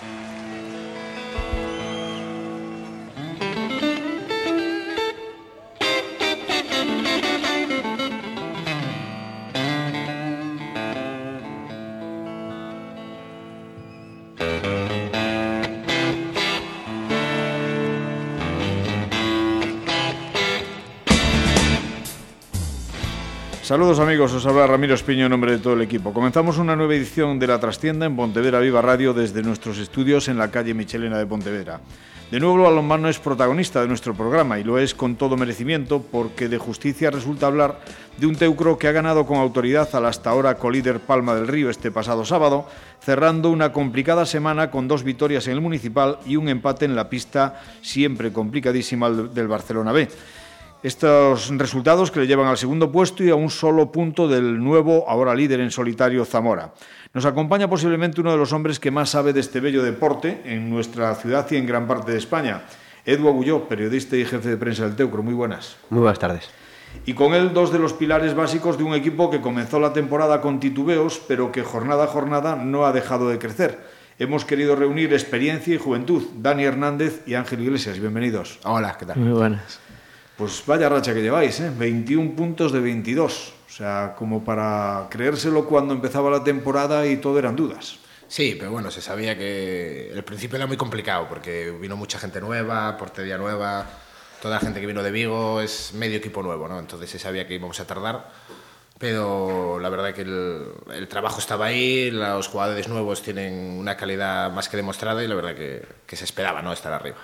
Thank you. Saludos amigos, os habla Ramiro Espiño en nombre de todo el equipo. Comenzamos una nueva edición de La Trastienda en Pontevedra Viva Radio desde nuestros estudios en la calle Michelena de Pontevedra. De nuevo balonmano es protagonista de nuestro programa y lo es con todo merecimiento porque de justicia resulta hablar de un teucro que ha ganado con autoridad al hasta ahora colíder Palma del Río este pasado sábado, cerrando una complicada semana con dos victorias en el municipal y un empate en la pista siempre complicadísima del Barcelona B. Estos resultados que le llevan al segundo puesto y a un solo punto del nuevo, ahora líder en solitario, Zamora. Nos acompaña posiblemente uno de los hombres que más sabe de este bello deporte en nuestra ciudad y en gran parte de España. Edu Agulló, periodista y jefe de prensa del Teucro. Muy buenas. Muy buenas tardes. Y con él dos de los pilares básicos de un equipo que comenzó la temporada con titubeos, pero que jornada a jornada no ha dejado de crecer. Hemos querido reunir experiencia y juventud. Dani Hernández y Ángel Iglesias, bienvenidos. Hola, ¿qué tal? Muy buenas. Pues vaya racha que lleváis, ¿eh? 21 puntos de 22. O sea, como para creérselo cuando empezaba la temporada y todo eran dudas. Sí, pero bueno, se sabía que el principio era muy complicado porque vino mucha gente nueva, portería nueva, toda la gente que vino de Vigo es medio equipo nuevo, ¿no? Entonces se sabía que íbamos a tardar, pero la verdad que el, trabajo estaba ahí, los jugadores nuevos tienen una calidad más que demostrada y la verdad que, que se esperaba, ¿no? Estar arriba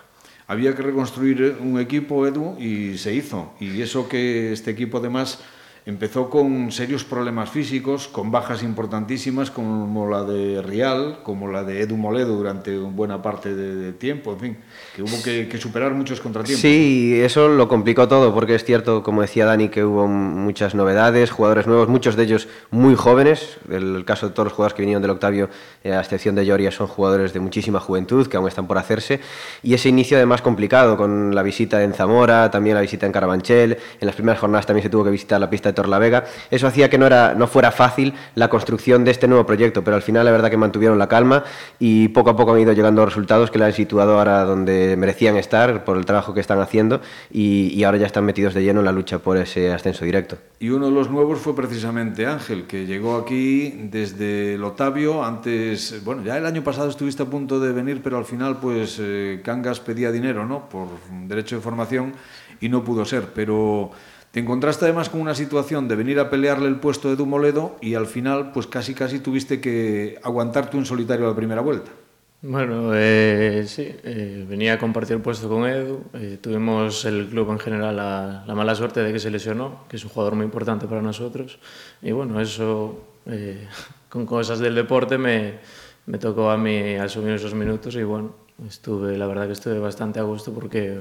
había que reconstruir un equipo, Edu, y se hizo. Y eso que este equipo además empezó con serios problemas físicos, con bajas importantísimas como la de Rial, como la de Edu Moledo durante buena parte de, tiempo, en fin, que hubo que, que, superar muchos contratiempos. Sí, eso lo complicó todo, porque es cierto, como decía Dani, que hubo muchas novedades, jugadores nuevos, muchos de ellos muy jóvenes, el caso de todos los jugadores que vinieron del Octavio, eh, a excepción de Lloria, son jugadores de muchísima juventud, que aún están por hacerse, y ese inicio además complicado, con la visita en Zamora, también la visita en Carabanchel, en las primeras jornadas también se tuvo que visitar la pista Torlavega. Eso hacía que no, era, no fuera fácil la construcción de este nuevo proyecto, pero al final la verdad que mantuvieron la calma y poco a poco han ido llegando resultados que la han situado ahora donde merecían estar por el trabajo que están haciendo y, y ahora ya están metidos de lleno en la lucha por ese ascenso directo. Y uno de los nuevos fue precisamente Ángel, que llegó aquí desde el Otavio. Antes, bueno, ya el año pasado estuviste a punto de venir, pero al final, pues eh, Cangas pedía dinero, ¿no? Por derecho de formación y no pudo ser. Pero te encontraste además con una situación de venir a pelearle el puesto de Dumoledo y al final, pues casi casi tuviste que aguantarte un solitario a la primera vuelta. Bueno, eh, sí, eh, venía a compartir el puesto con Edu. Eh, tuvimos el club en general la, la, mala suerte de que se lesionó, que es un jugador muy importante para nosotros. Y bueno, eso, eh, con cosas del deporte, me, me tocó a mí asumir esos minutos y bueno, estuve, la verdad que estuve bastante a gusto porque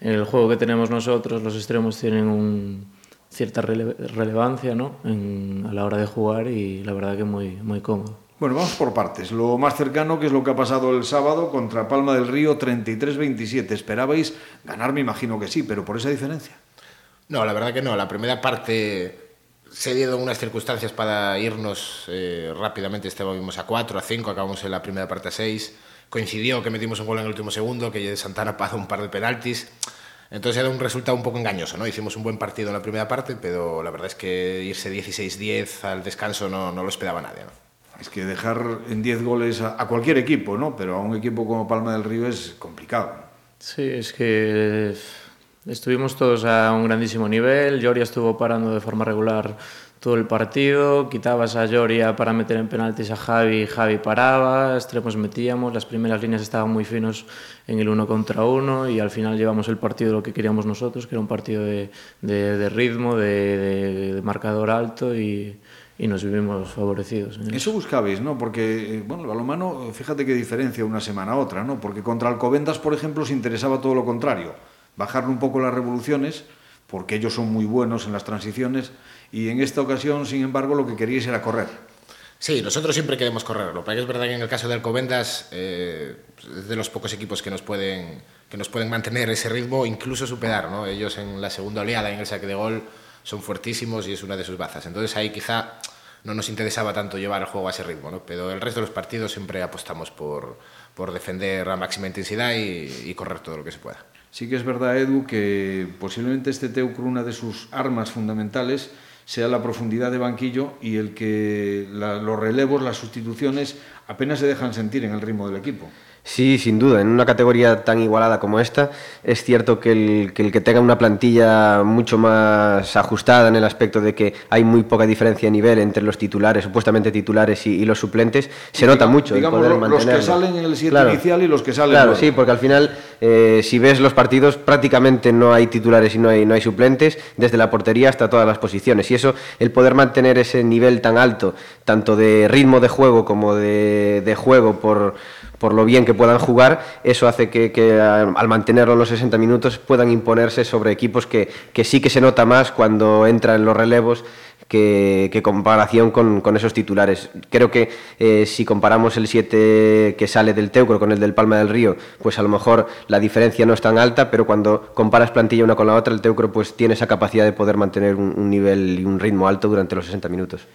en el juego que tenemos nosotros los extremos tienen un, cierta rele relevancia ¿no? en, a la hora de jugar y la verdad que muy, muy cómodo. Bueno, vamos por partes. Lo más cercano, que es lo que ha pasado el sábado contra Palma del Río, 33-27. ¿Esperabais ganar? Me imagino que sí, pero por esa diferencia. No, la verdad que no. La primera parte se dieron unas circunstancias para irnos eh, rápidamente. Estábamos a 4, a 5, acabamos en la primera parte a 6 coincidió que metimos un gol en el último segundo, que Santana pagó un par de penaltis. Entonces era un resultado un poco engañoso, ¿no? Hicimos un buen partido en la primera parte, pero la verdad es que irse 16-10 al descanso no, no, lo esperaba nadie, ¿no? Es que dejar en 10 goles a, a, cualquier equipo, ¿no? Pero a un equipo como Palma del Río es complicado. Sí, es que estuvimos todos a un grandísimo nivel. Lloria estuvo parando de forma regular todo el partido, quitabas a Lloria para meter en penaltis a Javi, Javi paraba, extremos metíamos, las primeras líneas estaban muy finos en el uno contra uno y al final llevamos el partido lo que queríamos nosotros, que era un partido de, de, de ritmo, de, de, marcador alto y, y nos vivimos favorecidos. Eso buscabais, ¿no? Porque, eh, bueno, el balonmano, fíjate qué diferencia una semana a otra, ¿no? Porque contra Alcobendas, por ejemplo, os interesaba todo lo contrario, bajarle un poco las revoluciones, porque ellos son muy buenos en las transiciones, y en esta ocasión, sin embargo, lo que queríais era correr. Sí, nosotros siempre queremos correr. Lo que es verdad que en el caso de Alcobendas eh, es de los pocos equipos que nos pueden que nos pueden mantener ese ritmo, incluso superar. ¿no? Ellos en la segunda oleada, en el saque de gol, son fuertísimos y es una de sus bazas. Entonces ahí quizá no nos interesaba tanto llevar el juego a ese ritmo, ¿no? pero el resto de los partidos siempre apostamos por, por defender a máxima intensidad y, y correr todo lo que se pueda. Sí que es verdad, Edu, que posiblemente este Teucro, una de sus armas fundamentales, sea la profundidad de banquillo y el que los relevos, las sustituciones, apenas se dejan sentir en el ritmo del equipo. Sí, sin duda. En una categoría tan igualada como esta, es cierto que el, que el, que tenga una plantilla mucho más ajustada en el aspecto de que hay muy poca diferencia de nivel entre los titulares, supuestamente titulares y, y los suplentes, se nota mucho digamos, el poder los que salen en el 7 claro. inicial y los que salen Claro, luego. sí, porque al final, eh, si ves los partidos, prácticamente no hay titulares y no hay, no hay suplentes, desde la portería hasta todas las posiciones. Y eso, el poder mantener ese nivel tan alto, tanto de ritmo de juego como de, de juego por por lo bien que puedan jugar, eso hace que, que al mantenerlo en los 60 minutos puedan imponerse sobre equipos que, que sí que se nota más cuando entran en los relevos que, que comparación con, con, esos titulares. Creo que eh, si comparamos el 7 que sale del Teucro con el del Palma del Río, pues a lo mejor la diferencia no es tan alta, pero cuando comparas plantilla una con la otra, el Teucro pues tiene esa capacidad de poder mantener un, un nivel y un ritmo alto durante los 60 minutos.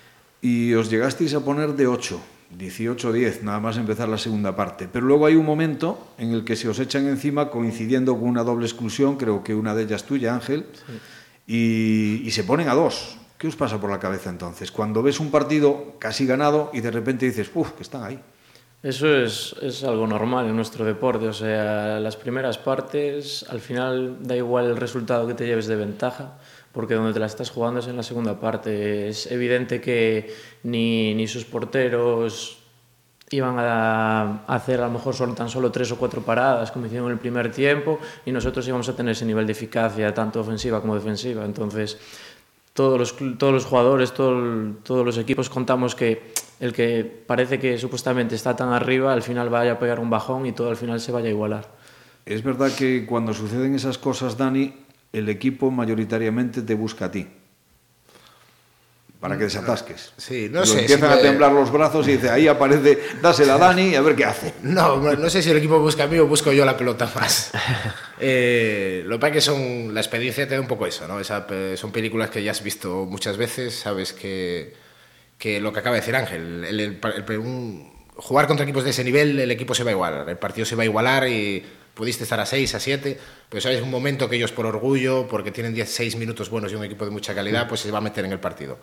Y os llegasteis a poner de 8 18-10, nada más empezar la segunda parte. Pero luego hay un momento en el que se os echan encima coincidiendo con una doble exclusión, creo que una de ellas tuya, Ángel, sí. y, y, se ponen a dos. ¿Qué os pasa por la cabeza entonces? Cuando ves un partido casi ganado y de repente dices, uff, que están ahí. Eso es, es, algo normal en nuestro deporte, o sea, las primeras partes, al final da igual el resultado que te lleves de ventaja, porque donde te la estás jugando es en la segunda parte. Es evidente que ni, ni sus porteros iban a hacer a lo mejor solo, tan solo tres o cuatro paradas como hicieron en el primer tiempo y nosotros íbamos a tener ese nivel de eficacia tanto ofensiva como defensiva. Entonces, todos los, todos los jugadores, todo, todos los equipos contamos que el que parece que supuestamente está tan arriba al final vaya a pegar un bajón y todo al final se vaya a igualar. Es verdad que cuando suceden esas cosas, Dani, el equipo mayoritariamente te busca a ti para que desatasques. Sí, no sé. Empiezan si a temblar los brazos y dice, ahí aparece, dásela a Dani y a ver qué hace. No, no sé si el equipo busca a mí o busco yo la pelota más. eh, lo que pasa es que son, la experiencia te da un poco eso, ¿no? Esa, son películas que ya has visto muchas veces, sabes que, que lo que acaba de decir Ángel, el, el, el, un, jugar contra equipos de ese nivel, el equipo se va a igualar, el partido se va a igualar y pudiste estar a 6, a 7, pero sabes un momento que ellos por orgullo, porque tienen 16 minutos buenos y un equipo de mucha calidad, pues se va a meter en el partido.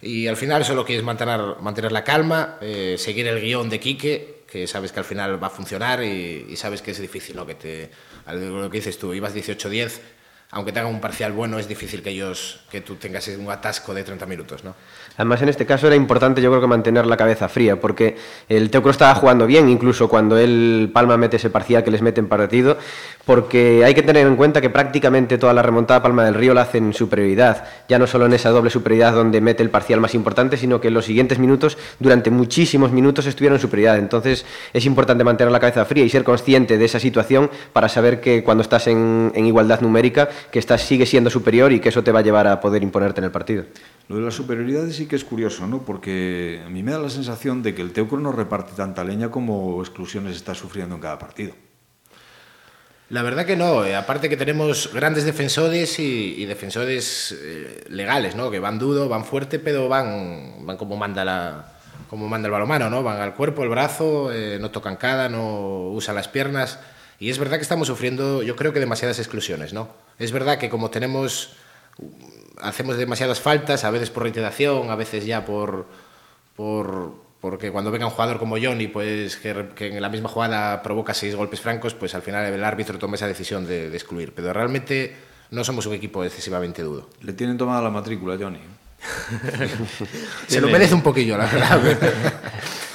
Y al final solo quieres mantener, mantener la calma, eh, seguir el guion de Quique, que sabes que al final va a funcionar y, y sabes que es difícil, ¿no? Que te, lo que dices tú, ibas 18-10, aunque te hagan un parcial bueno, es difícil que ellos, que tú tengas un atasco de 30 minutos, ¿no? Además, en este caso era importante, yo creo que mantener la cabeza fría, porque el Teucro estaba jugando bien, incluso cuando él Palma mete ese parcial que les mete en partido, porque hay que tener en cuenta que prácticamente toda la remontada Palma del Río la hace en superioridad, ya no solo en esa doble superioridad donde mete el parcial más importante, sino que en los siguientes minutos, durante muchísimos minutos, estuvieron en superioridad. Entonces, es importante mantener la cabeza fría y ser consciente de esa situación para saber que cuando estás en igualdad numérica, que estás, sigue siendo superior y que eso te va a llevar a poder imponerte en el partido. Lo de la superioridad sí que es curioso, ¿no? Porque a mí me da la sensación de que el Teucro no reparte tanta leña como exclusiones está sufriendo en cada partido. La verdad que no, eh, aparte que tenemos grandes defensores y, y defensores eh, legales, ¿no? Que van duro, van fuerte, pero van, van como manda la como manda el balomano, ¿no? Van al cuerpo, el brazo, eh, no tocan cada, no usan las piernas. Y es verdad que estamos sufriendo, yo creo que demasiadas exclusiones, ¿no? Es verdad que como tenemos hacemos demasiadas faltas, a veces por reiteración, a veces ya por, por porque cuando venga un jugador como Johnny, pues que, que, en la misma jugada provoca seis golpes francos, pues al final el árbitro toma esa decisión de, de excluir. Pero realmente no somos un equipo excesivamente duro. Le tienen tomada la matrícula, Johnny. Se lo merece un poquillo, la verdad.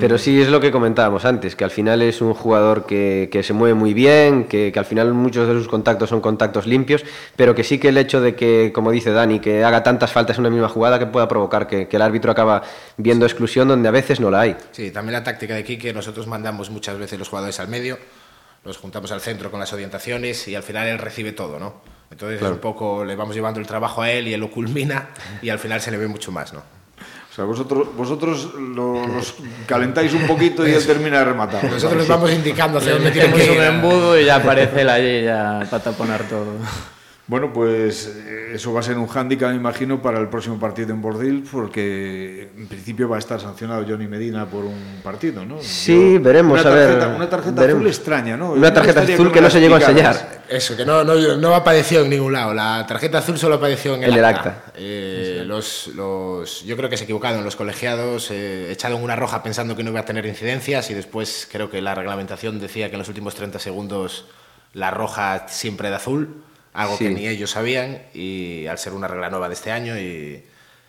Pero sí es lo que comentábamos antes, que al final es un jugador que, que se mueve muy bien, que, que, al final muchos de sus contactos son contactos limpios, pero que sí que el hecho de que, como dice Dani, que haga tantas faltas en una misma jugada que pueda provocar que, que el árbitro acaba viendo exclusión donde a veces no la hay. Sí, también la táctica de Quique, nosotros mandamos muchas veces los jugadores al medio, los juntamos al centro con las orientaciones y al final él recibe todo, ¿no? Entonces claro. un poco le vamos llevando el trabajo a él y él lo culmina y al final se le ve mucho más, ¿no? O sea, vosotros, vosotros lo, los calentáis un poquito y él termina de rematar. Nosotros les vamos indicando hacia dónde tiene que ir. un embudo y ya aparece él allí ya para taponar todo. Bueno, pues eh, eso va a ser un hándicap, me imagino, para el próximo partido en Bordil, porque en principio va a estar sancionado Johnny Medina por un partido, ¿no? Sí, veremos, una a tarjeta, ver. Una tarjeta veremos. azul extraña, ¿no? Una tarjeta azul que no la se llegó a enseñar. Eso, que no, no, no apareció en ningún lado. La tarjeta azul solo apareció en el, En el acta. acta. Eh, los, los, yo creo que se equivocaron los colegiados, eh, echaron una roja pensando que no iba a tener incidencias y después creo que la reglamentación decía que en los últimos 30 segundos la roja siempre de azul, algo que Sí. ni ellos sabían y al ser una regla nueva de este año y,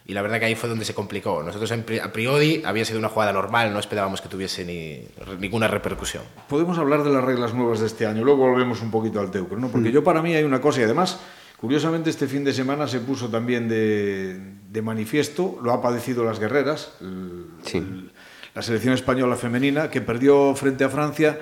y la verdad que ahí fue donde se complicó. Nosotros a priori había sido una jugada normal, no esperábamos que tuviese ni, ninguna repercusión. Podemos hablar de las reglas nuevas de este año, luego volvemos un poquito al Teucro, ¿no? Porque yo para mí hay una cosa y además, curiosamente este fin de semana se puso también de, de manifiesto, lo ha padecido las guerreras, el- Sí. el- la selección española femenina que perdió frente a Francia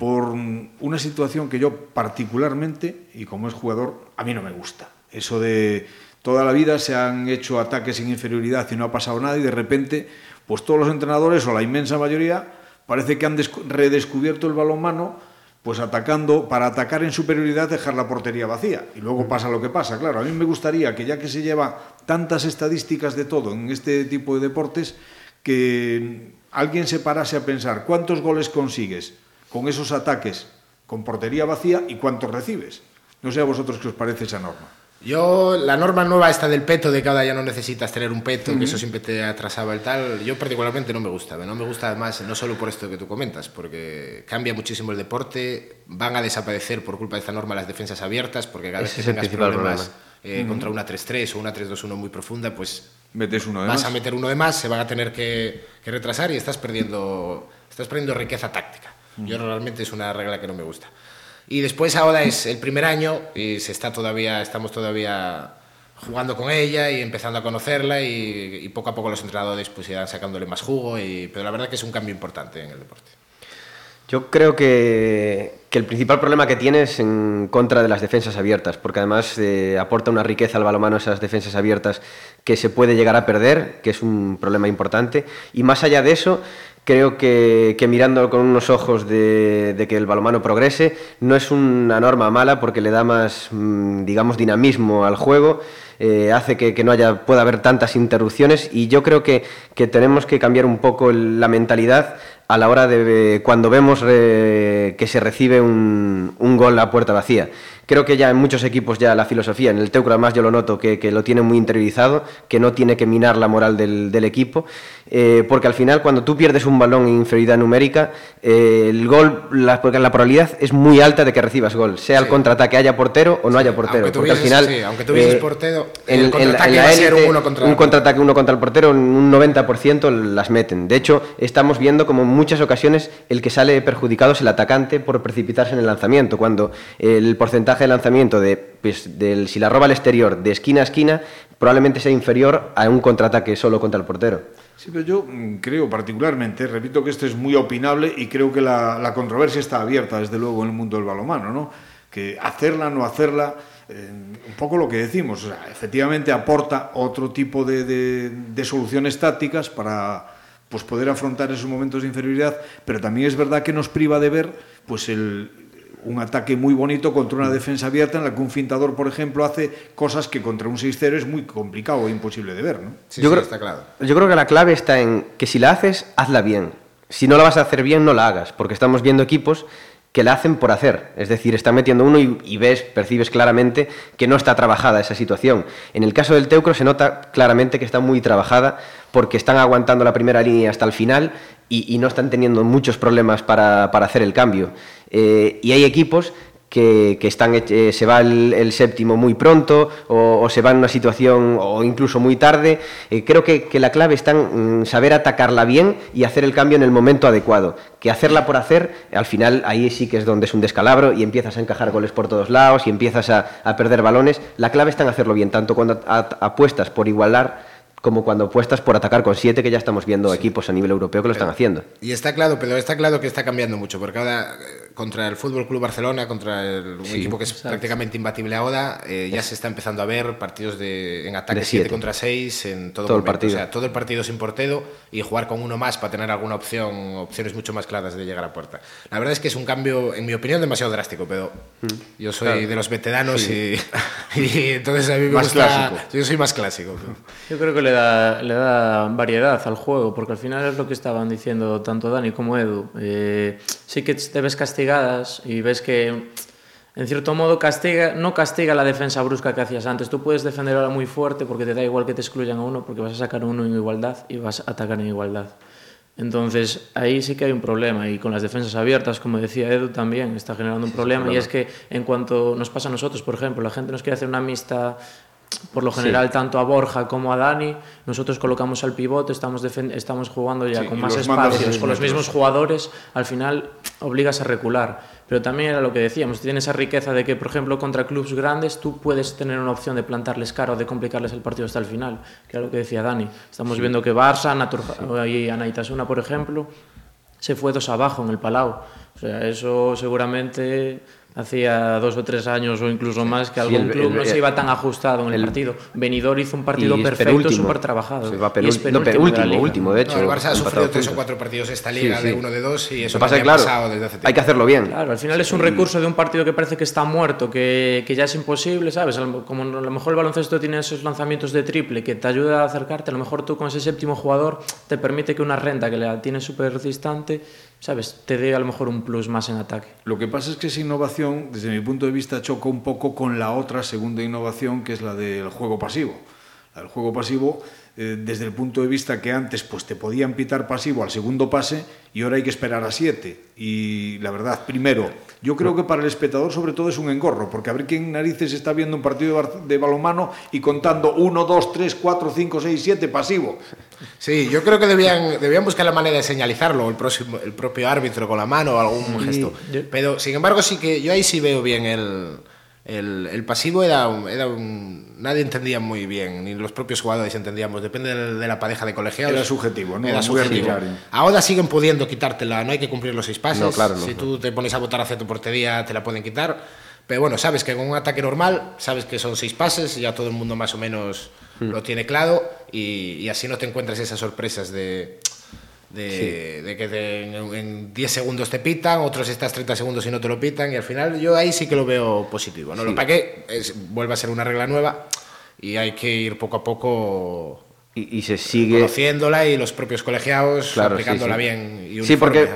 por una situación que yo particularmente, y como es jugador, a mí no me gusta. Eso de toda la vida se han hecho ataques sin inferioridad y no ha pasado nada y de repente, pues todos los entrenadores o la inmensa mayoría parece que han descu- redescubierto el balonmano pues atacando, para atacar en superioridad, dejar la portería vacía. Y luego pasa lo que pasa. Claro, a mí me gustaría que ya que se lleva tantas estadísticas de todo en este tipo de deportes, que alguien se parase a pensar cuántos goles consigues con esos ataques con portería vacía y cuántos recibes. No sé a vosotros qué os parece esa norma. Yo, la norma nueva esta del peto, de que ahora ya no necesitas tener un peto, que eso siempre te atrasaba el tal, yo particularmente no me gusta. No me gusta además, no solo por esto que tú comentas, porque cambia muchísimo el deporte, van a desaparecer por culpa de esta norma las defensas abiertas, porque cada vez que tengas problemas eh, contra una 3-3 o una 3-2-1 muy profunda, pues Metes uno de vas más. a meter uno de más, se van a tener que, que retrasar y estás perdiendo, estás perdiendo riqueza táctica. Yo realmente es una regla que no me gusta. Y después ahora es el primer año y se está todavía, estamos todavía jugando con ella y empezando a conocerla y, y poco a poco los entrenadores pues irán sacándole más jugo, y, pero la verdad que es un cambio importante en el deporte. Yo creo que, que el principal problema que tiene es en contra de las defensas abiertas, porque además eh, aporta una riqueza al balomano esas defensas abiertas que se puede llegar a perder, que es un problema importante. Y más allá de eso, creo que, que mirando con unos ojos de, que el balomano progrese, no es una norma mala porque le da más, mm, digamos, dinamismo al juego. eh, hace que, no haya, pueda haber tantas interrupciones y yo creo que, tenemos que cambiar un poco la mentalidad a la hora de cuando vemos eh, que se recibe un, gol a puerta vacía. Creo que ya en muchos equipos ya la filosofía, en el Teucro además yo lo noto, que, lo tiene muy interiorizado, que no tiene que minar la moral del equipo, eh, porque al final cuando tú pierdes un balón en inferioridad numérica, eh, el gol, la, porque la probabilidad es muy alta de que recibas gol, sea el contraataque haya portero o no haya portero. Aunque porque al final, sí, aunque tuvieses eh, portero, el en la- contraataque va a ser uno contra- un contraataque uno contra el portero, en un 90% las meten. De hecho, estamos viendo como en muchas ocasiones el que sale perjudicado es el atacante por precipitarse en el lanzamiento, cuando el porcentaje de lanzamiento de, pues, del, si la roba al exterior de esquina a esquina probablemente sea inferior a un contraataque solo contra el portero. Sí, pero yo mm, creo particularmente, repito que esto es muy opinable y creo que la, la controversia está abierta, desde luego, en el mundo del balomano, ¿no? Que hacerla, no hacerla, eh, un poco lo que decimos, o sea, efectivamente aporta otro tipo de, de- de soluciones tácticas para pues, poder afrontar esos momentos de inferioridad, pero también es verdad que nos priva de ver pues el, un ataque muy bonito contra una defensa abierta en la que un fintador, por ejemplo, hace cosas que contra un 6-0 es muy complicado e imposible de ver, ¿no? Sí, yo, sí, creo, está claro. yo creo que la clave está en que si la haces, hazla bien. Si no la vas a hacer bien, no la hagas, porque estamos viendo equipos que la hacen por hacer. Es decir, están metiendo uno y, ves, percibes claramente que no está trabajada esa situación. En el caso del Teucro se nota claramente que está muy trabajada porque están aguantando la primera línea hasta el final y, y no están teniendo muchos problemas para, para hacer el cambio. Eh, y hay equipos que, eh, se va el, séptimo muy pronto o, se va en una situación o incluso muy tarde. Eh, creo que, la clave está en saber atacarla bien y hacer el cambio en el momento adecuado. Que hacerla por hacer, al final ahí sí que es donde es un descalabro y empiezas a encajar goles por todos lados y empiezas a, a perder balones. La clave está en hacerlo bien, tanto cuando apuestas por igualar como cuando apuestas por atacar con siete, que ya estamos viendo equipos a nivel europeo que lo están haciendo. Y está claro, pero está claro que está cambiando mucho, porque ahora eh, contra el Fútbol Club Barcelona, contra el, un equipo que es prácticamente imbatible ahora, eh, ya se está empezando a ver partidos de, en ataque 7 contra 6 en todo, todo el partido. O sea, todo el partido sin portero y jugar con uno más para tener alguna opción, opciones mucho más claras de llegar a puerta. La verdad es que es un cambio, en mi opinión, demasiado drástico, pero mm. yo soy de los veteranos y, y, entonces a mí me más gusta. Clásico. Yo soy más clásico. Yo creo que le da, le da variedad al juego, porque al final es lo que estaban diciendo tanto Dani como Edu. Eh, sí que te ves castigadas y ves que en cierto modo castiga, no castiga la defensa brusca que hacías antes. Tú puedes defender ahora muy fuerte porque te da igual que te excluyan a uno porque vas a sacar a uno en igualdad y vas a atacar en igualdad. Entonces ahí sí que hay un problema y con las defensas abiertas, como decía Edu, también está generando un problema y es que en cuanto nos pasa a nosotros, por ejemplo, la gente nos quiere hacer una amistad por lo general sí. tanto a Borja como a Dani, nosotros colocamos al pivote, estamos, estamos jugando ya sí, con más espacios, con los mismos jugadores, al final obligas a recular. Pero también era lo que decíamos, tiene esa riqueza de que, por ejemplo, contra clubes grandes tú puedes tener una opción de plantarles cara o de complicarles el partido hasta el final, que era lo que decía Dani. Estamos sí. viendo que Barça, Natur y Anaitasuna, por ejemplo, se fue dos abajo en el Palau. O sea, eso seguramente hacía dos o tres años o incluso más que algún sí, el, club el, no se iba tan ajustado en el, partido. Benidorm hizo un partido perfecto, súper trabajado. Se va penúltimo, no, penúltimo, último, de hecho. No, el Barça ha sufrido tres o cuatro partidos esta liga sí, sí. de uno de dos y eso pasa no claro, pasado desde hace tiempo. Hay que hacerlo bien. Claro, al final es un recurso de un partido que parece que está muerto, que, que ya es imposible, ¿sabes? Como a lo mejor el baloncesto tiene esos lanzamientos de triple que te ayuda a acercarte, a lo mejor tú con ese séptimo jugador te permite que una renta que la tienes súper distante ¿sabes? Te dé a lo mejor un plus más en ataque. Lo que pasa es que esa innovación, desde mi punto de vista, choca un poco con la otra segunda innovación, que es la del juego pasivo. La del juego pasivo, eh, desde el punto de vista que antes pues, te podían pitar pasivo al segundo pase y ahora hay que esperar a siete. Y la verdad, primero, yo creo que para el espectador sobre todo es un engorro, porque a ver quién narices está viendo un partido de balonmano y contando 1, 2, 3, 4, 5, 6, 7 pasivo. Sí, yo creo que debían, debían buscar la manera de señalizarlo, el, próximo, el propio árbitro con la mano o algún gesto. Pero, sin embargo, sí que yo ahí sí veo bien el, el, el pasivo era un, era un, nadie entendía muy bien ni los propios jugadores entendíamos depende de, de la pareja de colegiados. Era subjetivo no era subjetivo. ahora siguen pudiendo quitártela no hay que cumplir los seis pases. no, claro, no, si tú te pones a votar hacia tu portería te la pueden quitar. Pero bueno sabes que con un ataque normal sabes que son seis pases ya todo el mundo más o menos mm. lo tiene claro y, y así no te encuentras esas sorpresas de de, sí. de que te, en 10 segundos te pitan, otros estás 30 segundos y no te lo pitan, y al final yo ahí sí que lo veo positivo. ¿no? Sí. Lo para que es, vuelve a ser una regla nueva y hay que ir poco a poco y, y se sigue conociéndola y los propios colegiados claro, aplicándola sí, bien. Y sí, porque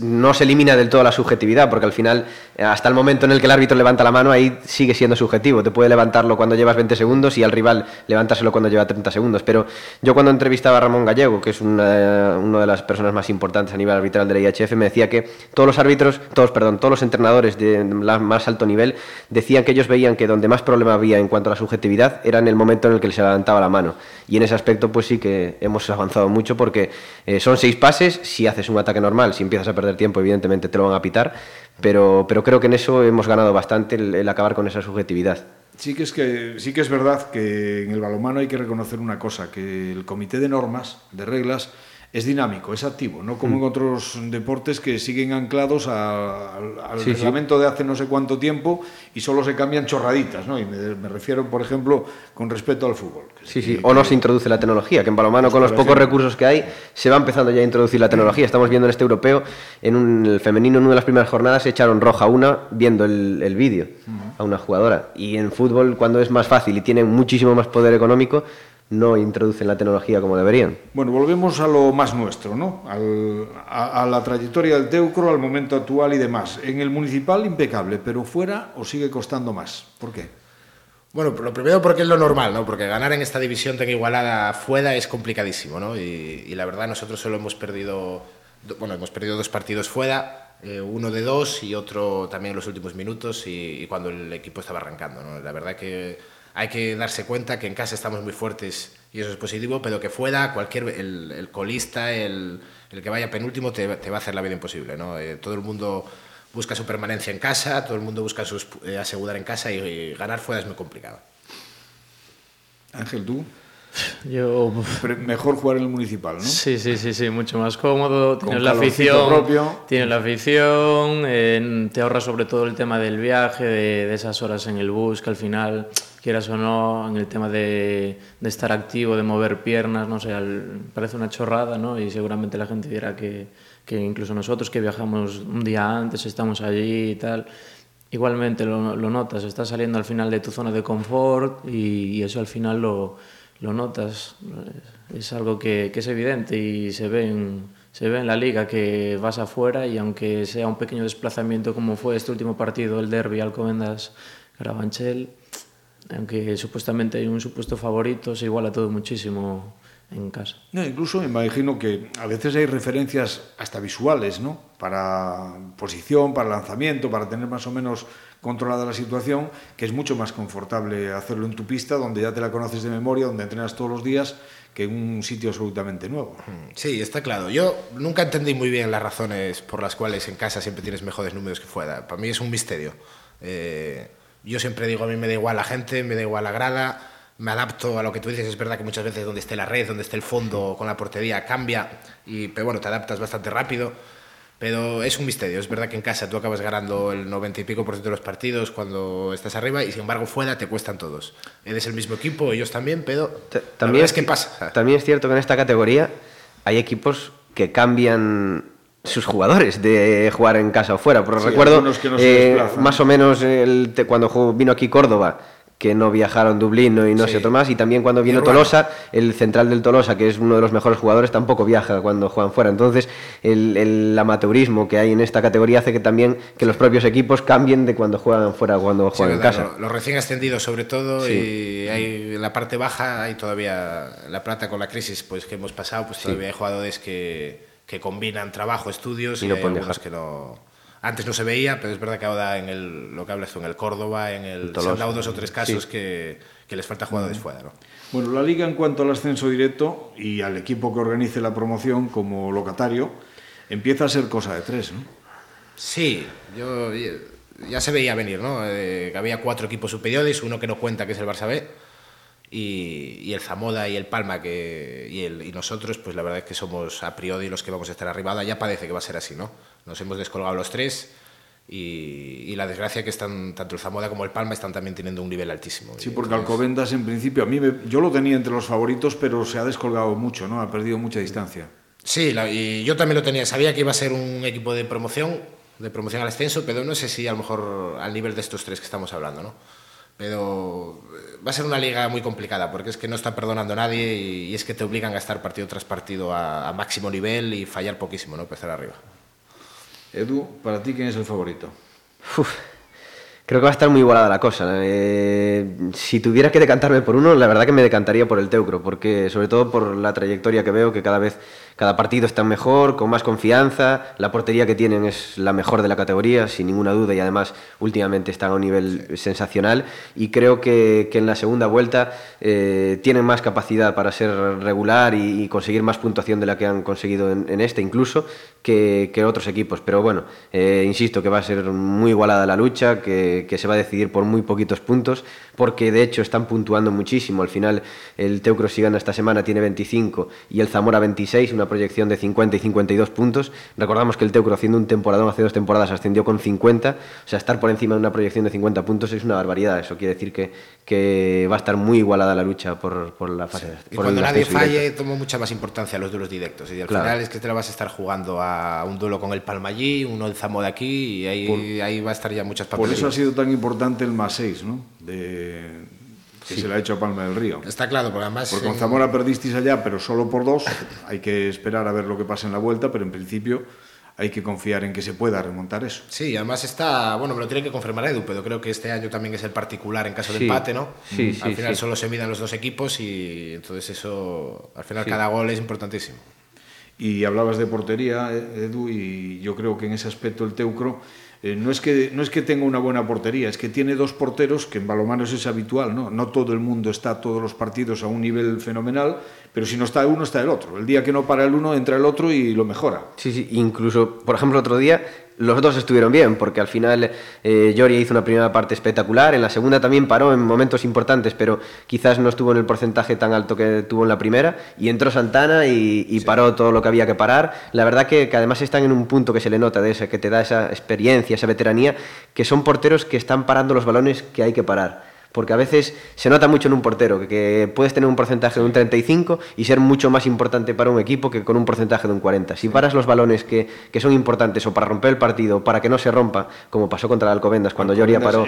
no se elimina del todo la subjetividad, porque al final, hasta el momento en el que el árbitro levanta la mano, ahí sigue siendo subjetivo. Te puede levantarlo cuando llevas 20 segundos y al rival levantárselo cuando lleva 30 segundos. Pero yo cuando entrevistaba a Ramón Gallego, que es una, una de las personas más importantes a nivel arbitral de la IHF, me decía que todos los árbitros, todos, perdón, todos los entrenadores de más alto nivel decían que ellos veían que donde más problema había en cuanto a la subjetividad era en el momento en el que se levantaba la mano. Y en ese aspecto, pues sí que hemos avanzado mucho porque eh, son seis pases, si haces un ataque normal, si empiezas a perder tiempo, evidentemente te lo van a pitar, pero, pero creo que en eso hemos ganado bastante el, acabar con esa subjetividad. Sí que, es que, sí que es verdad que en el balonmano hay que reconocer una cosa, que el comité de normas, de reglas, es dinámico, es activo, no como mm. en otros deportes que siguen anclados a, al, al sí, reglamento sí. de hace no sé cuánto tiempo y solo se cambian chorraditas, ¿no? Y me, me refiero, por ejemplo, con respecto al fútbol. Sí, sí, o no se introduce la tecnología, que en balonmano con los pocos recursos que hay se va empezando ya a introducir la tecnología. Estamos viendo en este europeo, en un, el femenino, en una de las primeras jornadas se echaron roja una viendo el, el vídeo uh -huh. a una jugadora. Y en fútbol, cuando es más fácil y tienen muchísimo más poder económico, no introducen la tecnología como deberían. Bueno, volvemos a lo más nuestro, ¿no? Al, a, a, la trayectoria del Teucro, al momento actual y demás. En el municipal, impecable, pero fuera os sigue costando más. ¿Por qué? Bueno, lo primero porque es lo normal, ¿no? Porque ganar en esta división tan igualada fuera es complicadísimo, ¿no? Y, y la verdad nosotros solo hemos perdido, bueno, hemos perdido dos partidos fuera, eh, uno de dos y otro también en los últimos minutos y, y cuando el equipo estaba arrancando, ¿no? La verdad que hay que darse cuenta que en casa estamos muy fuertes y eso es positivo, pero que fuera cualquier, el, el colista, el, el, que vaya penúltimo, te, te, va a hacer la vida imposible. ¿no? Eh, todo el mundo busca su permanencia en casa, todo el mundo busca sus, eh, asegurar en casa y, y, ganar fuera es muy complicado. Ángel, ¿tú? Yo... Mejor jugar en el municipal, ¿no? Sí, sí, sí, sí, mucho más cómodo. Tienes la afición. Propio. Tienes la afición. te ahorra sobre todo el tema del viaje, de, esas horas en el bus, que al final, quieras o no, en el tema de, de estar activo, de mover piernas, no sé, parece una chorrada, ¿no? Y seguramente la gente dirá que, que incluso nosotros que viajamos un día antes, estamos allí y tal igualmente lo, lo, notas, estás saliendo al final de tu zona de confort y, y eso al final lo, lo notas. Es algo que, que, es evidente y se ve, en, se ve en la liga que vas afuera y aunque sea un pequeño desplazamiento como fue este último partido, el derby Alcobendas-Carabanchel, aunque supuestamente hay un supuesto favorito, se iguala todo muchísimo en casa. No, incluso me imagino que a veces hay referencias hasta visuales, ¿no? Para posición, para lanzamiento, para tener más o menos controlada la situación, que es mucho más confortable hacerlo en tu pista, donde ya te la conoces de memoria, donde entrenas todos los días, que en un sitio absolutamente nuevo. Mm, sí, está claro. Yo nunca entendí muy bien las razones por las cuales en casa siempre tienes mejores números que fuera. Para mí es un misterio. Eh, yo siempre digo, a mí me da igual la gente, me da igual la grada me adapto a lo que tú dices. Es verdad que muchas veces donde esté la red, donde esté el fondo con la portería cambia, y, pero bueno, te adaptas bastante rápido. Pero es un misterio. Es verdad que en casa tú acabas ganando el 90 y pico por ciento de los partidos cuando estás arriba y sin embargo fuera te cuestan todos. Eres el mismo equipo, ellos también, pero también es que pasa. También es cierto que en esta categoría hay equipos que cambian sus jugadores de jugar en casa o fuera. Pero recuerdo eh, más o menos el, cuando vino aquí Córdoba que no viajaron Dublín y no sé otro más. Y también cuando vino Tolosa, el central del Tolosa, que es uno de los mejores jugadores, tampoco viaja cuando juegan fuera. Entonces, el, amateurismo que hay en esta categoría hace que también que los propios equipos cambien de cuando juegan fuera a cuando juegan en casa. Los, recién ascendidos sobre todo, y hay, en la parte baja hay todavía la plata con la crisis pues que hemos pasado, pues todavía hay jugadores que, que combinan trabajo, estudios y, no hay que no antes no se veía, pero es verdad que ahora en el, lo que hablas tú, en el Córdoba, en el, se han dado dos o tres casos que, que, les falta jugadores fuera. ¿no? Bueno, la liga en cuanto al ascenso directo y al equipo que organice la promoción como locatario, empieza a ser cosa de tres, ¿no? Sí, yo, ya se veía venir, ¿no? Eh, que había cuatro equipos superiores, uno que no cuenta, que es el Barça B, y, y el Zamoda y el Palma que, y, el, y nosotros, pues la verdad es que somos a priori los que vamos a estar arriba. Ya parece que va a ser así, ¿no? Nos hemos descolgado los tres y, la desgracia que están tanto el Zamora como el Palma están también teniendo un nivel altísimo. Sí, porque Alcobendas en principio, a mí yo lo tenía entre los favoritos, pero se ha descolgado mucho, ¿no? Ha perdido mucha distancia. Sí, y yo también lo tenía. Sabía que iba a ser un equipo de promoción, de promoción al ascenso, pero no sé si a lo mejor al nivel de estos tres que estamos hablando, ¿no? Pero eh, va a ser una liga muy complicada porque es que no está perdonando a nadie y, es que te obligan a estar partido tras partido a, a máximo nivel y fallar poquísimo, ¿no? Empezar arriba. Edu, para ti, ¿quién es el favorito? creo que va a estar muy igualada la cosa. Eh, si tuviera que decantarme por uno, la verdad que me decantaría por el Teucro, porque sobre todo por la trayectoria que veo, que cada vez cada partido está mejor, con más confianza, la portería que tienen es la mejor de la categoría, sin ninguna duda, y además últimamente están a un nivel sensacional, y creo que, que, en la segunda vuelta eh, tienen más capacidad para ser regular y, conseguir más puntuación de la que han conseguido en, en este incluso que, que, otros equipos. Pero bueno, eh, insisto que va a ser muy igualada la lucha, que, que se va a decidir por muy poquitos puntos, porque de hecho están puntuando muchísimo. Al final el Teucro si gana esta semana tiene 25 y el Zamora 26, una proyección de 50 y 52 puntos. Recordamos que el Teucro haciendo un temporadón hace dos temporadas ascendió con 50, o sea, estar por encima de una proyección de 50 puntos es una barbaridad. Eso quiere decir que, que va a estar muy igualada la lucha por, por la fase. Sí. Y cuando nadie falle, toma mucha más importancia los duelos directos. Y al final es que te la vas a estar jugando a un duelo con el Palma allí, uno el Zamora aquí, y ahí, ahí va a estar ya muchas Por eso ha sido tan importante el más 6, ¿no? De que se le ha hecho a Palma del Río. Está claro, porque además... Porque con Zamora perdisteis allá, pero solo por dos. Hay que esperar a ver lo que pasa en la vuelta, pero en principio hay que confiar en que se pueda remontar eso. Sí, además está, bueno, me lo tiene que confirmar Edu, pero creo que este año también es el particular en caso de empate, ¿no? Sí, al final solo se midan los dos equipos y entonces eso, al final cada gol es importantísimo. Y hablabas de portería, Edu, y yo creo que en ese aspecto el Teucro eh, no, es que, no es que tenga una buena portería, es que tiene dos porteros que en balonmano es habitual, ¿no? No todo el mundo está todos los partidos a un nivel fenomenal, pero si no está uno, está el otro. El día que no para el uno, entra el otro y lo mejora. Sí, sí, incluso, por ejemplo, otro día los dos estuvieron bien, porque al final eh, hizo una primera parte espectacular, en la segunda también paró en momentos importantes, pero quizás no estuvo en el porcentaje tan alto que tuvo en la primera, y entró Santana y, paró todo lo que había que parar. La verdad que, que, además están en un punto que se le nota de ese, que te da esa experiencia, esa veteranía, que son porteros que están parando los balones que hay que parar porque a veces se nota mucho en un portero, que, puedes tener un porcentaje de un 35 y ser mucho más importante para un equipo que con un porcentaje de un 40. Si paras los balones que, que son importantes o para romper el partido, para que no se rompa, como pasó contra el Alcobendas, cuando Lloria paró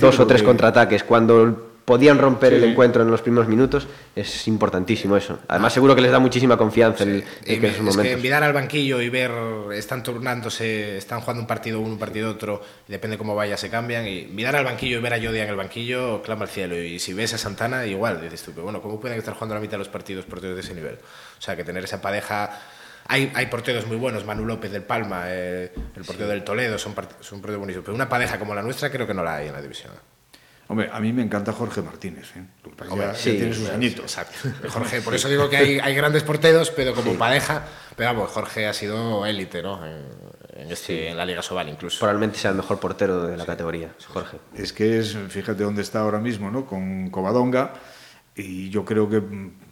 dos o tres contraataques, cuando podían romper el encuentro en los primeros minutos, es importantísimo eso. Además, seguro que les da muchísima confianza en, en, esos momentos. Es que mirar al banquillo y ver, están turnándose, están jugando un partido uno, un partido otro, y depende cómo vaya, se cambian. Y mirar al banquillo y ver a Yodia en el banquillo, clama al cielo. Y si ves a Santana, igual, dices tú, pero bueno, ¿cómo pueden estar jugando la mitad de los partidos porteros de ese nivel? O sea, que tener esa pareja. Hay, hay, porteros muy buenos, Manu López del Palma, eh, el portero del Toledo, son, son porteros buenísimos. Pero una pareja como la nuestra creo que no la hay en la división. Hombre, a mí me encanta Jorge Martínez, ¿eh? sí, tiene sus añitos. Exacto. Jorge, por eso digo que hay, hay grandes porteros, pero como pareja, pero vamos, Jorge ha sido élite, ¿no? En, este, en, la Liga Sobal incluso. Probablemente sea el mejor portero de la categoría, Jorge. Es que es, fíjate dónde está ahora mismo, ¿no? Con Covadonga, y yo creo que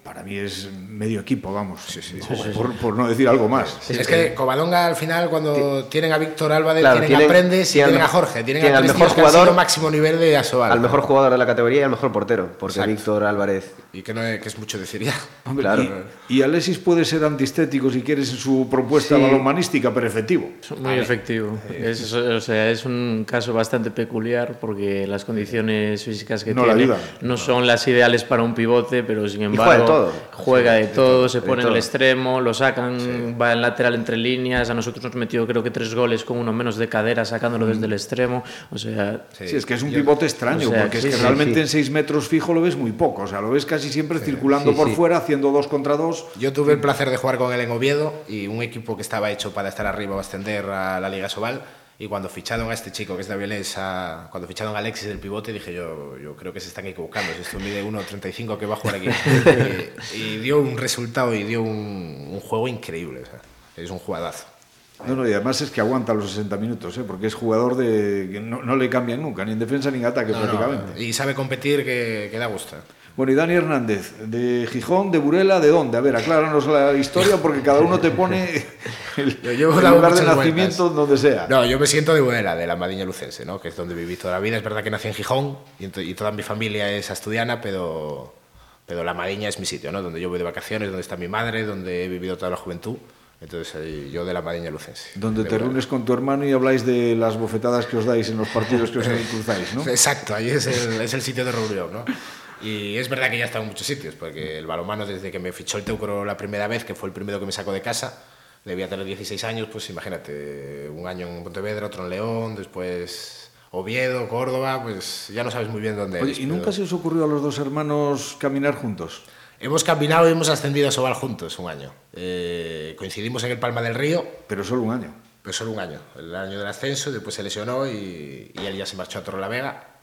para mí es medio equipo, vamos, sí, sí, por, por, no decir algo más. es que Covadonga al final cuando tienen a Víctor Álvarez, tienen, a Prendes y tienen, a Jorge, tienen, al mejor jugador máximo nivel de Asobal. Al mejor jugador de la categoría y al mejor portero, porque Víctor Álvarez y que no es, que es mucho decir ya. claro. y, Alexis puede ser antistético si quieres en su propuesta sí. balonmanística, pero efectivo. Muy efectivo. Es, o sea, es un caso bastante peculiar porque las condiciones físicas que no tiene no son las ideales para un pivote, pero sin embargo juega de todo, se pone en el extremo, lo sacan, va en lateral entre líneas, a nosotros nos metió creo que tres goles con uno menos de cadera sacándolo desde el extremo, o sea... Sí, es que es un pivote extraño, porque es que realmente en seis metros fijo lo ves muy poco, o sea, lo ves casi siempre circulando por fuera, haciendo dos contra dos. Yo tuve el placer de jugar con él en Oviedo y un equipo que estaba hecho para estar arriba o ascender a la Liga Sobal. Y cuando ficharon a este chico que es de Avilés, cuando ficharon a Alexis del pivote, dije yo, yo creo que se están equivocando. Si esto mide 1.35 que va a jugar aquí. y, dio un resultado y dio un, un juego increíble. O sea, es un jugadazo. No, no, y además es que aguanta los 60 minutos, ¿eh? porque es jugador de que no, no, le cambian nunca, ni en defensa ni en ataque no, prácticamente. No, y sabe competir que, que da gusto. Bueno, y Dani Hernández, de Gijón, de Burela, ¿de dónde? A ver, acláranos la historia porque cada uno te pone el, yo el lugar de nacimiento vueltas. donde sea. No, yo me siento de Burela, de la Madiña Lucense, ¿no? que es donde viví toda la vida. Es verdad que nací en Gijón y, y toda mi familia es asturiana, pero, pero la Madiña es mi sitio, ¿no? donde yo voy de vacaciones, donde está mi madre, donde he vivido toda la juventud. Entonces, yo de la Madiña Lucense. Donde te reúnes con tu hermano y habláis de las bofetadas que os dais en los partidos que os cruzáis, ¿no? Exacto, ahí es el, es el sitio de reunión, ¿no? Y es verdad que ya he estado en muchos sitios, porque el balonmano desde que me fichó el Teucro la primera vez, que fue el primero que me sacó de casa, debía tener 16 años, pues imagínate, un año en Pontevedra, otro en León, después Oviedo, Córdoba, pues ya no sabes muy bien dónde Oye, ¿Y nunca pero... se os ocurrió a los dos hermanos caminar juntos? Hemos caminado y hemos ascendido a Sobal juntos un año. Eh, coincidimos en el Palma del Río. Pero solo un año. Pero solo un año. El año del ascenso, después se lesionó y, y él ya se marchó a Torrelavega.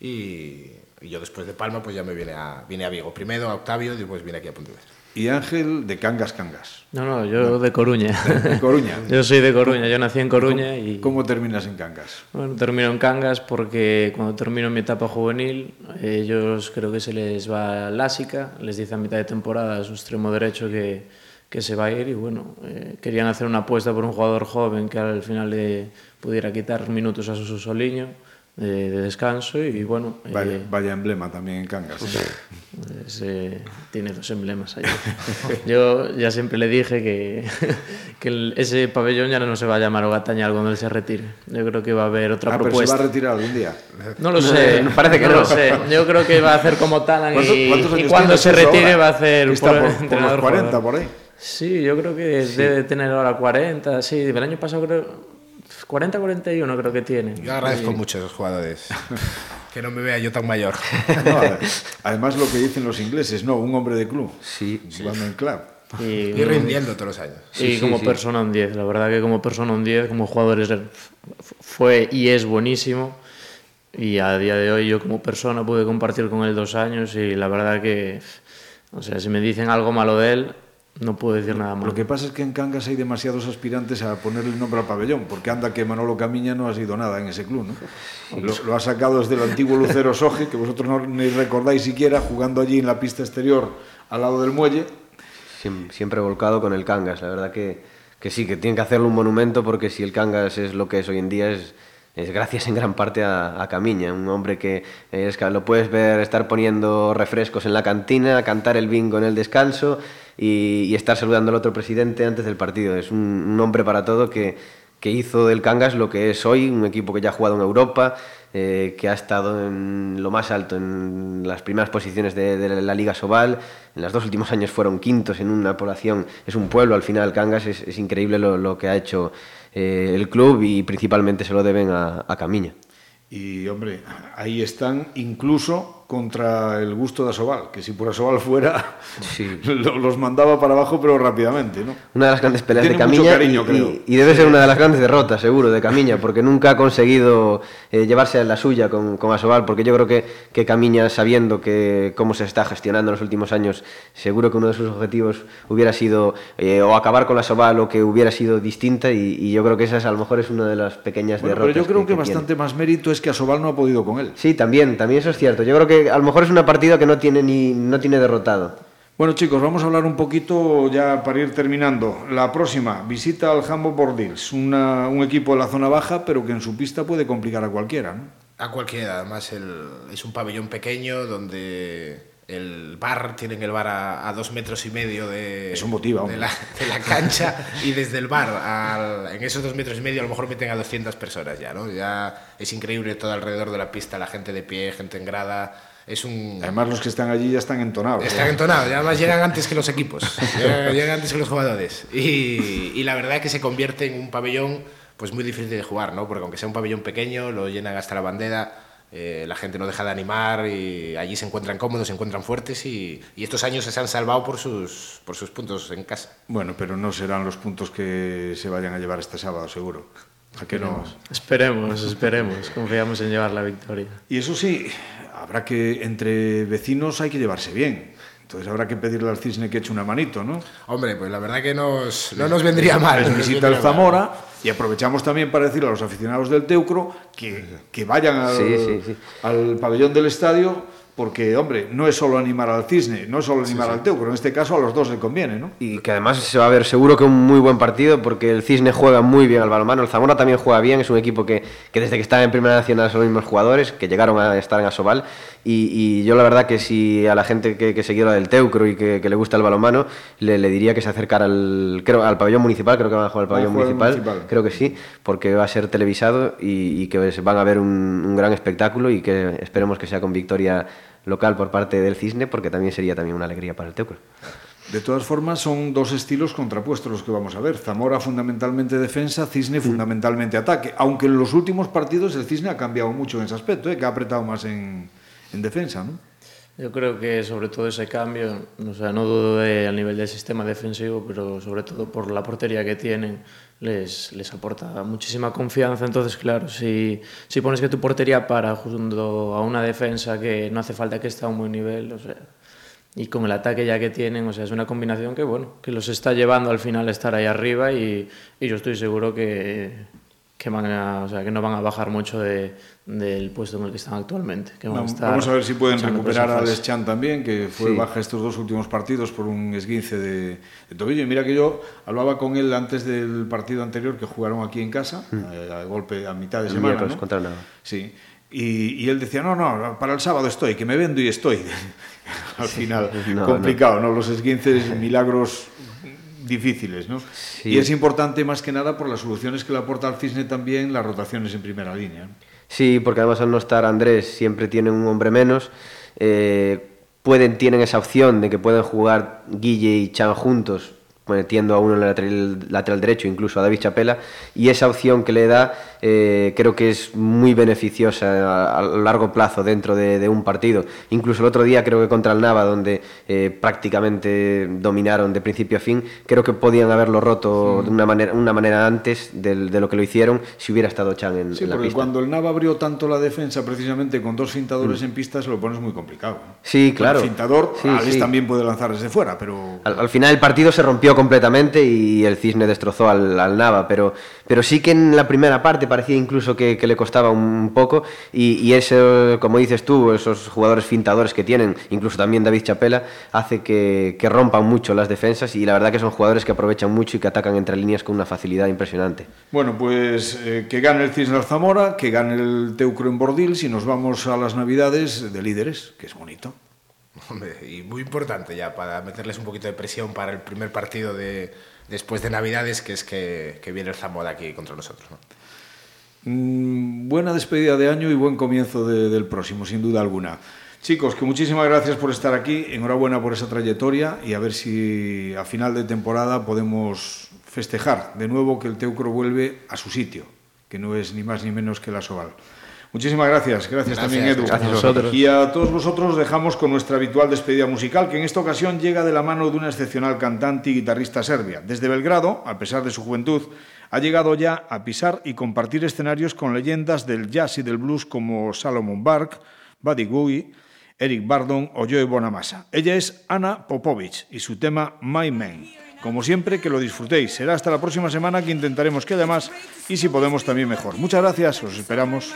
Y, Y yo después de Palma, pues ya me vine a, vine a Vigo. Primero a Octavio, después vine aquí a Pontevedra. Y Ángel de Cangas Cangas. No, no, yo no. de Coruña. De Coruña. yo soy de Coruña, yo nací en Coruña y... ¿Cómo terminas en Cangas? Bueno, termino en Cangas porque cuando termino mi etapa juvenil, ellos creo que se les va Lásica, les dice a mitad de temporada, es un extremo derecho que, que se va a ir y bueno, eh, querían hacer una apuesta por un jugador joven que al final le pudiera quitar minutos a su Soliño de, de, descanso y bueno... Vaya, eh, vaya, emblema también en Cangas. Pues, eh, tiene dos emblemas ahí. Yo ya siempre le dije que, que el, ese pabellón ya no se va a llamar Ogatañal cuando él se retire. Yo creo que va a haber otra ah, propuesta. Pero se va a retirar algún día. No lo sé, no, parece que no. no. lo sé. Yo creo que va a hacer como Talan y, y cuando se retire ahora? va a hacer Está por, por, por los 40 jugador. por ahí. Sí, yo creo que sí. debe tener ahora 40, sí, el año pasado creo 40-41 creo que tiene. Yo agradezco sí. mucho a esos jugadores. que no me vea yo tan mayor. No, además lo que dicen los ingleses, no, un hombre de club. Sí. Jugando en club. Y, y, rindiendo todos los años. Y sí, como sí, persona un 10, la verdad que como persona un 10, como jugador es, fue y es buenísimo. Y a día de hoy yo como persona pude compartir con él dos años y la verdad que, o sea, si me dicen algo malo de él, no puedo decir nada más. Lo que pasa es que en Cangas hay demasiados aspirantes a ponerle el nombre al pabellón, porque anda que Manolo Camiña no ha sido nada en ese club, ¿no? Lo, lo ha sacado desde el antiguo Lucero Soje, que vosotros no ni recordáis siquiera, jugando allí en la pista exterior al lado del muelle. Siempre volcado con el Cangas, la verdad que, que sí, que tiene que hacerle un monumento, porque si el Cangas es lo que es hoy en día, es, es gracias en gran parte a, Camiña, un hombre que es, lo puedes ver estar poniendo refrescos en la cantina, cantar el bingo en el descanso y, estar saludando al otro presidente antes del partido. Es un, hombre para todo que, que hizo del Cangas lo que es hoy, un equipo que ya ha jugado en Europa, eh, que ha estado en lo más alto en las primeras posiciones de, de, la Liga Sobal. En los dos últimos años fueron quintos en una población, es un pueblo al final, Cangas, es, es increíble lo, lo, que ha hecho eh, el club y principalmente se lo deben a, a. Y hombre, ahí están incluso contra el gusto de Asobal, que si por Asobal fuera, sí. los mandaba para abajo, pero rápidamente. ¿no? Una de las grandes peleas Tiene de Camiña cariño, y, creo. Y, y, debe ser una de las grandes derrotas, seguro, de Camiña, porque nunca ha conseguido eh, llevarse a la suya con, con, Asobal, porque yo creo que, que Camiña, sabiendo que cómo se está gestionando en los últimos años, seguro que uno de sus objetivos hubiera sido eh, o acabar con Asobal o que hubiera sido distinta, y, y, yo creo que esa es, a lo mejor es una de las pequeñas bueno, derrotas. Pero yo creo que, que bastante tiene. más mérito es que Asobal no ha podido con él. Sí, también, también eso es cierto. Yo creo que a lo mejor es una partida que no tiene ni no tiene derrotado. Bueno chicos, vamos a hablar un poquito ya para ir terminando. La próxima, visita al Hamburg Bordils, una, un equipo de la zona baja, pero que en su pista puede complicar a cualquiera, ¿no? A cualquiera, además el, es un pabellón pequeño donde el bar, tienen el bar a, a, dos metros y medio de, Eso motiva, de, la, de la cancha y desde el bar al, en esos dos metros y medio a lo mejor meten a 200 personas ya, ¿no? Ya es increíble todo alrededor de la pista, la gente de pie, gente en grada, es un... Además los que están allí ya están entonados. Están entonados, y además llegan antes que los equipos, llegan, llegan, antes que los jugadores y, y la verdad es que se convierte en un pabellón pues muy difícil de jugar, ¿no? Porque aunque sea un pabellón pequeño, lo llenan hasta la bandera, eh, la gente no deja de animar y allí se encuentran cómodos, se encuentran fuertes y, y, estos años se han salvado por sus, por sus puntos en casa. Bueno, pero no serán los puntos que se vayan a llevar este sábado, seguro. ¿A que no? Esperemos, esperemos, confiamos en llevar la victoria. Y eso sí, habrá que, entre vecinos hay que llevarse bien. Entonces habrá que pedirle al Cisne que eche una manito, ¿no? Hombre, pues la verdad que nos, no nos vendría mal. Les visita el Zamora y aprovechamos también para decirle a los aficionados del Teucro que, que vayan al, sí, sí, sí. al pabellón del estadio porque, hombre, no es solo animar al cisne, no es solo animar sí, sí. al teucro, en este caso a los dos le conviene, ¿no? Y que además se va a ver seguro que un muy buen partido, porque el cisne juega muy bien al balonmano, el Zamora también juega bien, es un equipo que, que desde que está en Primera Nacional son los mismos jugadores, que llegaron a estar en Asobal, y, y yo la verdad que si a la gente que, que seguidora del teucro y que, que, le gusta el balonmano, le, le diría que se acercara al, creo, al pabellón municipal, creo que van a jugar al pabellón municipal, municipal, creo que sí, porque va a ser televisado y, y que van a ver un, un gran espectáculo y que esperemos que sea con victoria local por parte del Cisne, porque también sería también una alegría para el Teucro. De todas formas, son dos estilos contrapuestos los que vamos a ver. Zamora fundamentalmente defensa, Cisne fundamentalmente ataque. Aunque en los últimos partidos el Cisne ha cambiado mucho en ese aspecto, ¿eh? que ha apretado más en, en defensa, ¿no? Yo creo que sobre todo ese cambio, o sea, no dudo de, a nivel del sistema defensivo, pero sobre todo por la portería que tienen, les, les aporta muchísima confianza. Entonces, claro, si, si pones que tu portería para junto a una defensa que no hace falta que esté a un buen nivel, o sea, y con el ataque ya que tienen, o sea, es una combinación que, bueno, que los está llevando al final a estar ahí arriba y, y yo estoy seguro que, que, van a, o sea, que no van a bajar mucho de, del puesto en el que están actualmente. Que van no, a estar vamos a ver si pueden recuperar a Deschamps también, que fue sí. baja estos dos últimos partidos por un esguince de, de, tobillo. Y mira que yo hablaba con él antes del partido anterior que jugaron aquí en casa, mm. eh, a golpe a mitad de el semana. ¿no? contra. Sí. Y, y, él decía, no, no, para el sábado estoy, que me vendo y estoy. Al final, no, complicado, no. ¿no? Los esguinces, milagros difíciles, ¿no? Sí. Y es importante más que nada por las soluciones que le aporta al Cisne también las rotaciones en primera línea. Sí, porque además al no estar Andrés siempre tienen un hombre menos. Eh, pueden, tienen esa opción de que pueden jugar Guille y Chan juntos metiendo a uno en el lateral, lateral, derecho, incluso a David Chapela, y esa opción que le da eh, creo que es muy beneficiosa a, a largo plazo dentro de, de, un partido. Incluso el otro día creo que contra el Nava, donde eh, prácticamente dominaron de principio a fin, creo que podían haberlo roto sí. de una manera, una manera antes de, de, lo que lo hicieron si hubiera estado Chan en, sí, en la porque pista. cuando el Nava abrió tanto la defensa precisamente con dos fintadores mm. en pista se lo pones muy complicado. Sí, claro. El fintador, sí, Alex sí. también puede lanzar desde fuera, pero... Al, al final el partido se rompió completamente y el Cisne destrozó al, al Nava, pero, pero sí que en la primera parte parecía incluso que, le costaba un poco y, y como dices tú, esos jugadores fintadores que tienen, incluso también David Chapela, hace que, que rompan mucho las defensas y la verdad que son jugadores que aprovechan mucho y que atacan entre líneas con una facilidad impresionante. Bueno, pues eh, que gane el Cisne Zamora, que gane el Teucro en Bordil, si nos vamos a las Navidades de líderes, que es bonito. Hombre, y muy importante ya para meterles un poquito de presión para el primer partido de, después de Navidades, que es que, viene el Zamora aquí contra nosotros. ¿no? Mm, buena despedida de año y buen comienzo de, del próximo, sin duda alguna. Chicos, que muchísimas gracias por estar aquí, enhorabuena por esa trayectoria y a ver si a final de temporada podemos festejar de nuevo que el Teucro vuelve a su sitio, que no es ni más ni menos que la Soval. Muchísimas gracias, gracias, gracias también Edu. Gracias a vosotros. Y a todos vosotros dejamos con nuestra habitual despedida musical, que en esta ocasión llega de la mano de una excepcional cantante y guitarrista serbia. Desde Belgrado, a pesar de su juventud, ha llegado ya a pisar y compartir escenarios con leyendas del jazz y del blues como Salomon Bark, Buddy Guy, Eric Bardon o Joe Bonamassa. Ella es Ana Popovich y su tema My Man. Como siempre, que lo disfrutéis. Será hasta la próxima semana que intentaremos que haya más y si podemos también mejor. Muchas gracias, os esperamos.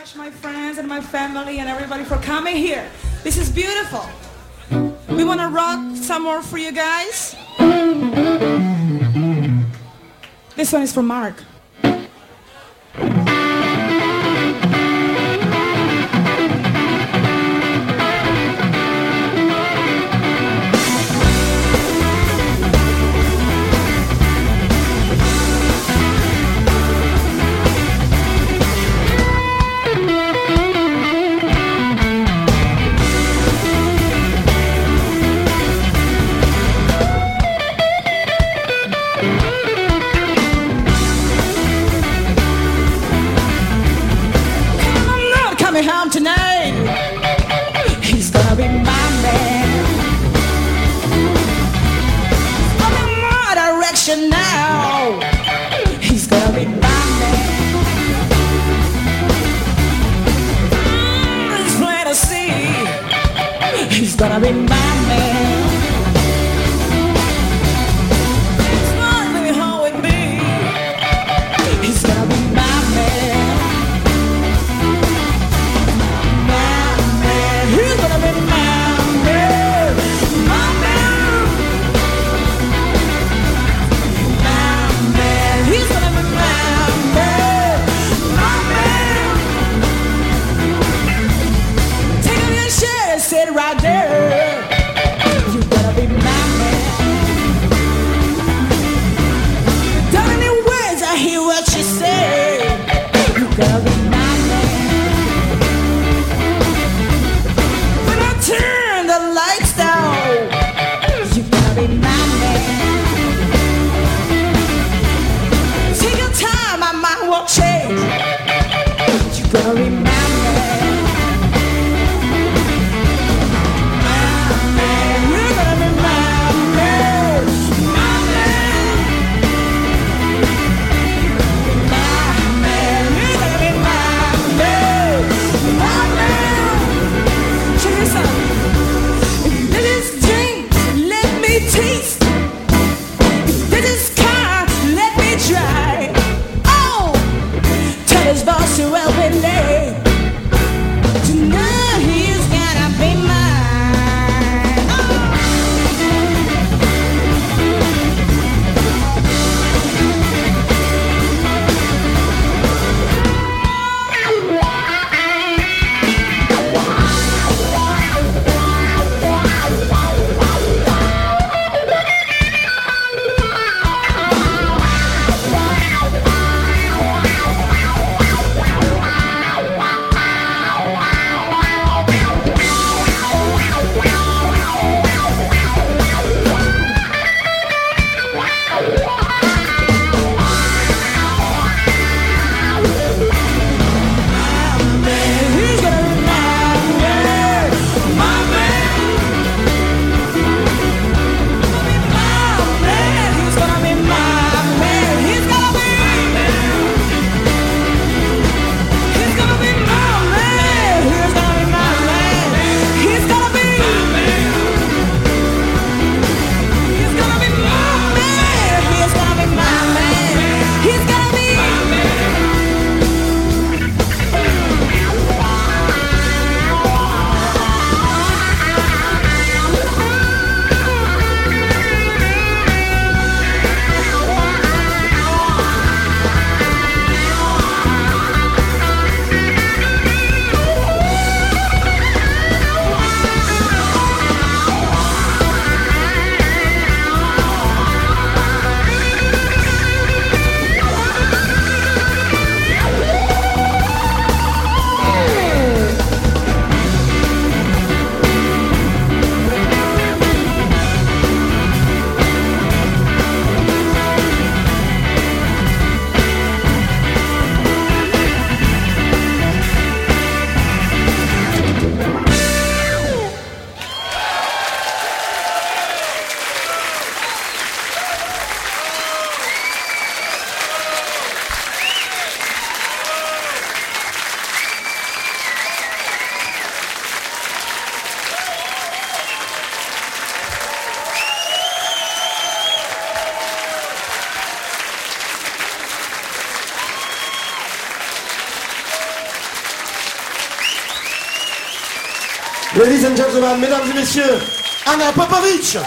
Mesdames et messieurs, Anna Popovic